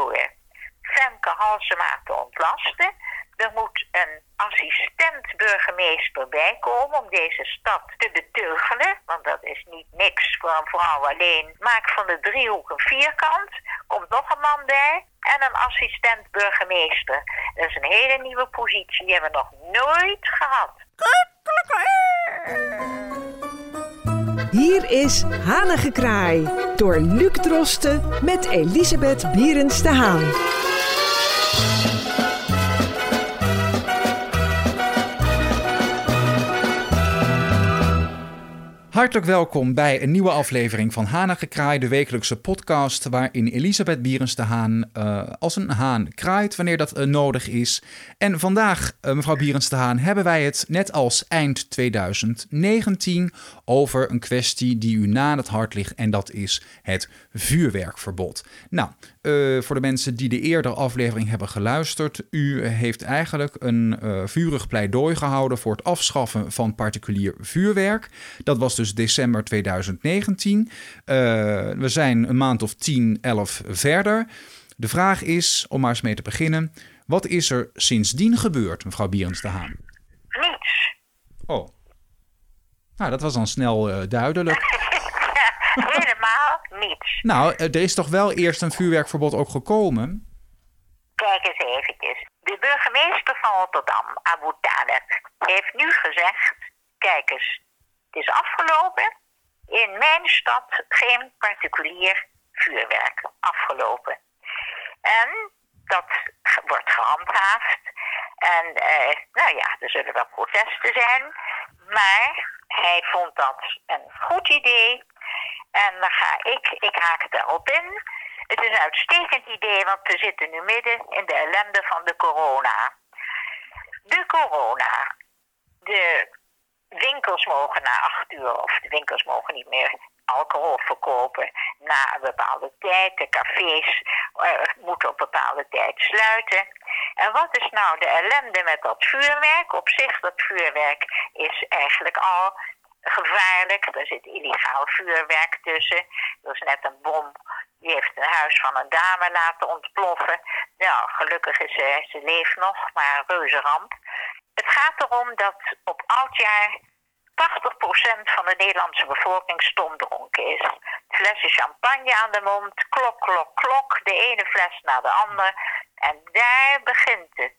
voor Femke Halsema te ontlasten. Er moet een assistent-burgemeester bij komen om deze stad te beteugelen. Want dat is niet niks voor een vrouw alleen. Maak van de driehoek een vierkant. Komt nog een man bij. En een assistent-burgemeester. Dat is een hele nieuwe positie. Die hebben we nog nooit gehad. Hier is Hanengekraai door Luc Drosten met Elisabeth Bierens de Haan. Hartelijk welkom bij een nieuwe aflevering van Hana Gekraai, de wekelijkse podcast waarin Elisabeth Bierens de Haan uh, als een haan kraait wanneer dat uh, nodig is. En vandaag, uh, mevrouw Bierens de Haan, hebben wij het net als eind 2019 over een kwestie die u na het hart ligt en dat is het vuurwerkverbod. Nou, voor de mensen die de eerdere aflevering hebben geluisterd, u heeft eigenlijk een vurig pleidooi gehouden voor het afschaffen van particulier vuurwerk. Dat was dus december 2019. Uh, we zijn een maand of 10, 11 verder. De vraag is, om maar eens mee te beginnen, wat is er sindsdien gebeurd, mevrouw Bierens de Haan? Niets. Oh. Nou, dat was dan snel uh, duidelijk. Helemaal niets. Nou, er is toch wel eerst een vuurwerkverbod ook gekomen? Kijk eens eventjes. De burgemeester van Rotterdam, Abu Taleb, heeft nu gezegd... Kijk eens, het is afgelopen. In mijn stad geen particulier vuurwerk. Afgelopen. En dat wordt gehandhaafd. En eh, nou ja, er zullen wel protesten zijn. Maar hij vond dat een goed idee. En dan ga ik, ik haak het daarop in. Het is een uitstekend idee, want we zitten nu midden in de ellende van de corona. De corona. De winkels mogen na acht uur, of de winkels mogen niet meer alcohol verkopen na een bepaalde tijd. De cafés uh, moeten op bepaalde tijd sluiten. En wat is nou de ellende met dat vuurwerk? Op zich, dat vuurwerk is eigenlijk al gevaarlijk. Er zit illegaal vuurwerk tussen. Er is net een bom. Die heeft een huis van een dame laten ontploffen. Nou, gelukkig is ze, ze leeft nog, maar reuze ramp. Het gaat erom dat op oudjaar 80% van de Nederlandse bevolking stomdronken is. Flesje champagne aan de mond, klok, klok, klok, de ene fles naar de andere. En daar begint het.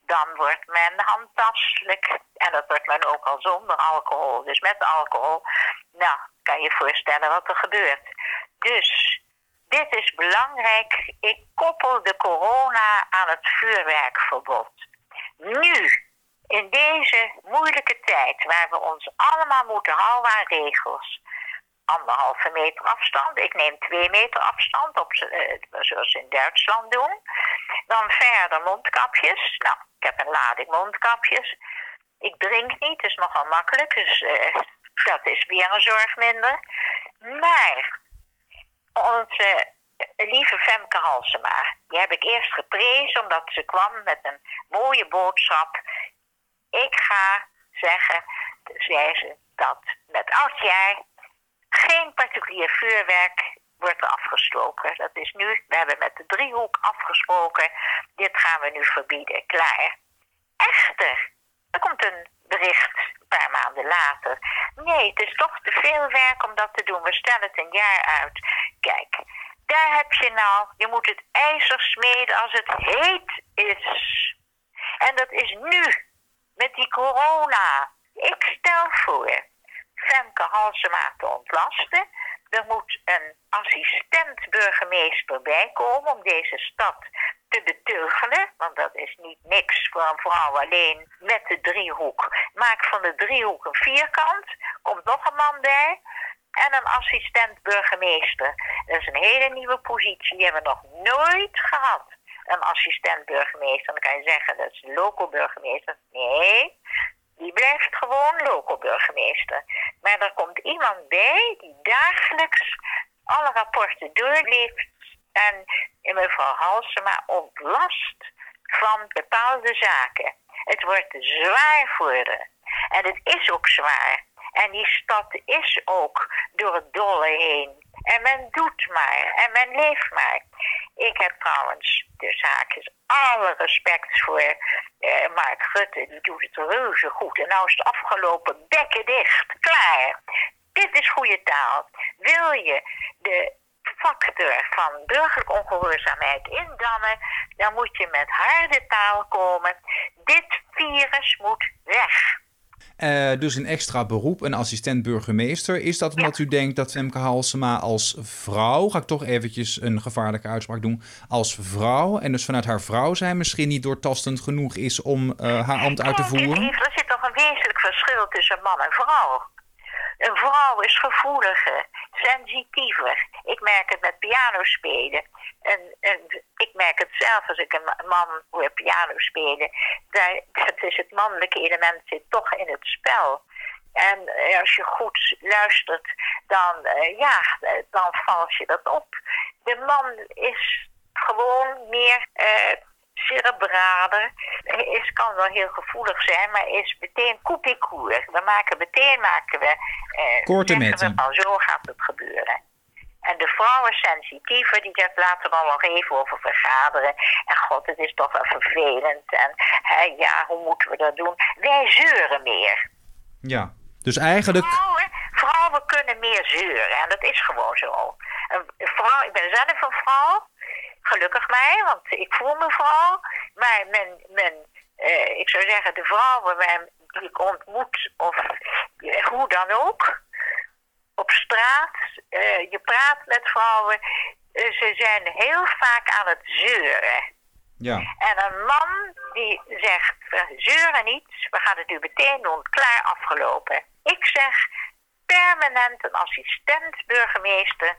Dan wordt men handtastelijk. En dat wordt men ook al zonder alcohol. Dus met alcohol, nou, kan je voorstellen wat er gebeurt. Dus, dit is belangrijk. Ik koppel de corona aan het vuurwerkverbod. Nu, in deze moeilijke tijd, waar we ons allemaal moeten houden aan regels. Anderhalve meter afstand. Ik neem twee meter afstand, op, uh, zoals ze in Duitsland doen. Dan verder mondkapjes. Nou, ik heb een lading mondkapjes. Ik drink niet, dat is nogal makkelijk. Dus uh, dat is weer een zorg minder. Maar onze lieve Femke Halsema, die heb ik eerst geprezen omdat ze kwam met een mooie boodschap ik ga zeggen, zei ze, dat met oudjaar geen particulier vuurwerk wordt afgestoken. Dat is nu, we hebben met de driehoek afgesproken, dit gaan we nu verbieden, klaar. Echter, er komt een bericht een paar maanden later. Nee, het is toch te veel werk om dat te doen. We stellen het een jaar uit. Kijk, daar heb je nou, je moet het ijzer smeden als het heet is. En dat is nu met die corona. Ik stel voor Femke Halsema te ontlasten. Er moet een assistent-burgemeester bij komen om deze stad te beteugelen. Want dat is niet niks voor een vrouw alleen met de driehoek. Maak van de driehoek een vierkant. Komt nog een man bij. En een assistent-burgemeester. Dat is een hele nieuwe positie. Die hebben we nog nooit gehad een assistent-burgemeester. Dan kan je zeggen dat is local burgemeester. Nee, die blijft gewoon local burgemeester. Maar er komt iemand bij die dagelijks alle rapporten doorleeft en mevrouw Halsema ontlast van bepaalde zaken. Het wordt zwaar voor haar. En het is ook zwaar. En die stad is ook door het dolle heen. En men doet maar. En men leeft maar. Trouwens, de zaakjes, alle respect voor eh, Mark Rutte. Die doet het reuze goed. En nou is het afgelopen, bekken dicht, klaar. Dit is goede taal. Wil je de factor van burgerlijke ongehoorzaamheid indammen, dan moet je met harde taal komen. Dit virus moet weg. Uh, dus een extra beroep, een assistent-burgemeester. Is dat omdat u denkt dat Femke Halsema als vrouw, ga ik toch eventjes een gevaarlijke uitspraak doen, als vrouw en dus vanuit haar vrouw zijn misschien niet doortastend genoeg is om uh, haar ambt uit te voeren? Er zit toch een wezenlijk verschil tussen man en vrouw. Een vrouw is gevoeliger, sensitiever. Ik merk het met piano spelen. En, en ik merk het zelf als ik een man hoor piano spelen. Daar, dat is het mannelijke element zit toch in het spel. En eh, als je goed luistert, dan, uh, ja, dan valt je dat op. De man is gewoon meer cerebraler. Is, kan wel heel gevoelig zijn, maar is meteen koepiekoer. We maken meteen maken we. Uh, Korte metten. Van zo gaat het gebeuren. En de vrouw is sensitiever, die zegt laten we nog even over vergaderen. En god, het is toch wel vervelend. En hè, ja, hoe moeten we dat doen? Wij zeuren meer. Ja, dus eigenlijk. Vrouwen, vrouwen kunnen meer zeuren en dat is gewoon zo. Een vrouw, ik ben zelf een vrouw, gelukkig mij, want ik voel me vrouw. Maar men, men, eh, ik zou zeggen, de vrouwen die ik ontmoet, of eh, hoe dan ook, op straat, uh, je praat met vrouwen, ze zijn heel vaak aan het zeuren. Ja. En een man die zegt, we zeuren niet, we gaan het nu meteen doen, klaar afgelopen. Ik zeg, permanent een assistent-burgemeester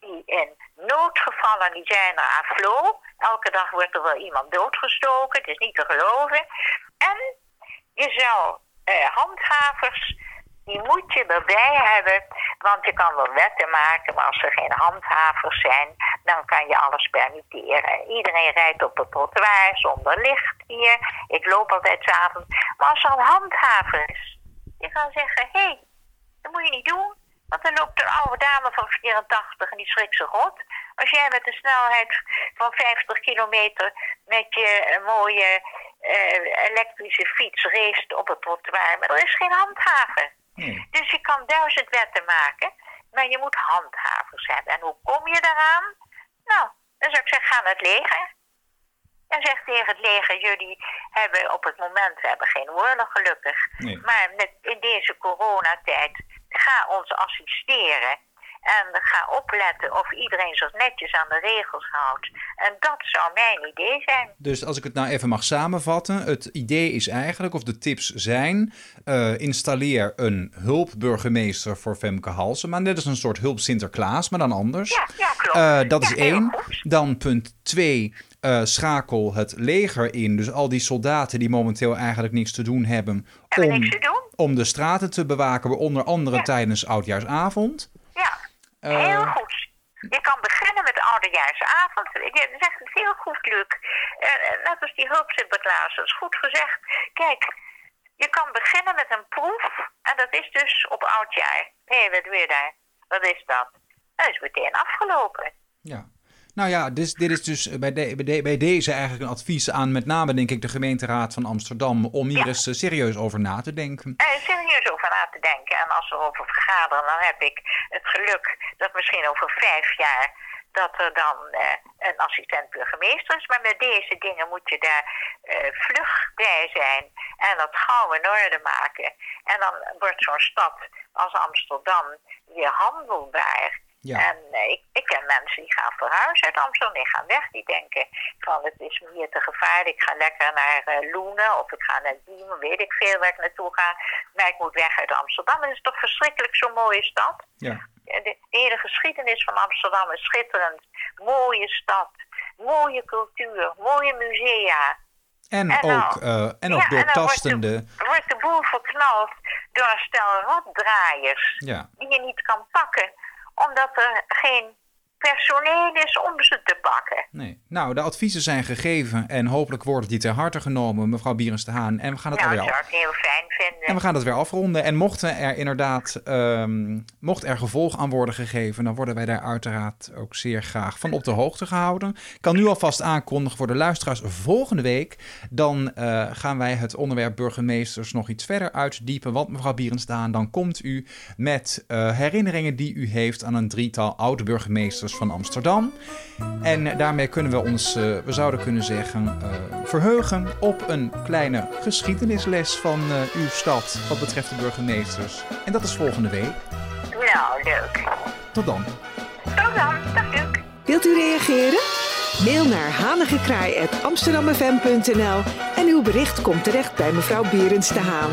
die in noodgevallen, die zijn er aan flow. Elke dag wordt er wel iemand doodgestoken, het is niet te geloven. En je zou eh, handhavers die moet je erbij hebben, want je kan wel wetten maken, maar als er geen handhavers zijn, dan kan je alles permitteren. Iedereen rijdt op het trottoir zonder licht hier. Ik loop altijd s'avonds. Maar als er een handhaver is, die kan zeggen: hé, hey, dat moet je niet doen. Want dan loopt een oude dame van 84 en die schrikt zich rot. Als jij met een snelheid van 50 kilometer met je mooie uh, elektrische fiets race op het trottoir, maar er is geen handhaver. Dus je kan duizend wetten maken, maar je moet handhavers hebben. En hoe kom je daaraan? Nou, dan zou ik zeggen, ga naar het leger. En zeg tegen het leger, jullie hebben op het moment, we hebben geen oorlog gelukkig. Maar met, in deze coronatijd, ga ons assisteren. En ga opletten of iedereen zich netjes aan de regels houdt. En dat zou mijn idee zijn. Dus als ik het nou even mag samenvatten. Het idee is eigenlijk, of de tips zijn... Uh, installeer een hulpburgemeester voor Femke Halsema. Net als een soort hulp Sinterklaas, maar dan anders. Ja, ja klopt. Uh, dat is één. Dan punt twee... Uh, schakel het leger in. Dus al die soldaten die momenteel eigenlijk niks te doen hebben. Om, te doen? Om de straten te bewaken, onder andere tijdens oudjaarsavond. Ja. Heel eh, goed. Je kan beginnen met de oudejaarsavond. Je zegt het heel goed, Luc. Uh, net als die hulpsinterklaas, dat is goed gezegd. Kijk, je kan beginnen met een proef. En dat is dus op oudjaar. Hé, hey, wat weer daar? Wat is dat? Dat is meteen afgelopen. Ja. Nou ja, dus, dit is dus bij, de, bij, deze eigenlijk een advies aan met name denk ik de gemeenteraad van Amsterdam om hier eens eh, serieus over na te denken. Uh, serieus over na te denken. En als we over vergaderen, dan heb ik het geluk dat misschien over vijf jaar dat er dan uh, een assistent-burgemeester is. Maar met deze dingen moet je daar uh, vlug bij zijn en dat gauw in orde maken. En dan wordt zo'n stad als Amsterdam weer handelbaar. Ja. En uh, ik, ik ken mensen die gaan verhuizen uit Amsterdam, die gaan weg. Die denken van het is me hier te gevaarlijk. Ik ga lekker naar uh, Loenen of ik ga naar Diemen, weet ik veel waar ik naartoe ga. Maar ik moet weg uit Amsterdam. Het is toch verschrikkelijk zo'n mooie stad. Ja. De, de, hele geschiedenis van Amsterdam is schitterend. Mooie stad, mooie cultuur, mooie musea. En, en ook, uh, en ook ja, doortastende... En wordt de, wordt de boel verknald door een stel rotdraaiers ja. die je niet kan pakken omdat er geen personeel is om ze te pakken. Nee. Nou, de adviezen zijn gegeven en hopelijk worden die ter harte genomen, mevrouw Bierens de Haan. En we gaan het nou, alweer dat af. zou ik heel fijn vinden. En we gaan het weer afronden. En mochten er inderdaad, ehm, mocht er gevolg aan worden gegeven, dan worden wij daar uiteraard ook zeer graag van op de hoogte gehouden. Ik kan nu alvast aankondigen voor de luisteraars volgende week. Dan eh, gaan wij het onderwerp burgemeesters nog iets verder uitdiepen. Want mevrouw Bierensdaan, dan komt u met eh, herinneringen die u heeft aan een drietal oude burgemeesters van Amsterdam. En daarmee kunnen we ons, eh, we zouden kunnen zeggen, eh, verheugen op een kleine geschiedenisles van eh, uw stad wat betreft de burgemeesters. En dat is volgende week. Nou, leuk. Tot dan. Tot dan. Dag, Luc. Wilt u reageren? Mail naar hanigekraai.amsterdammefm.nl en uw bericht komt terecht bij mevrouw Berends de Haan.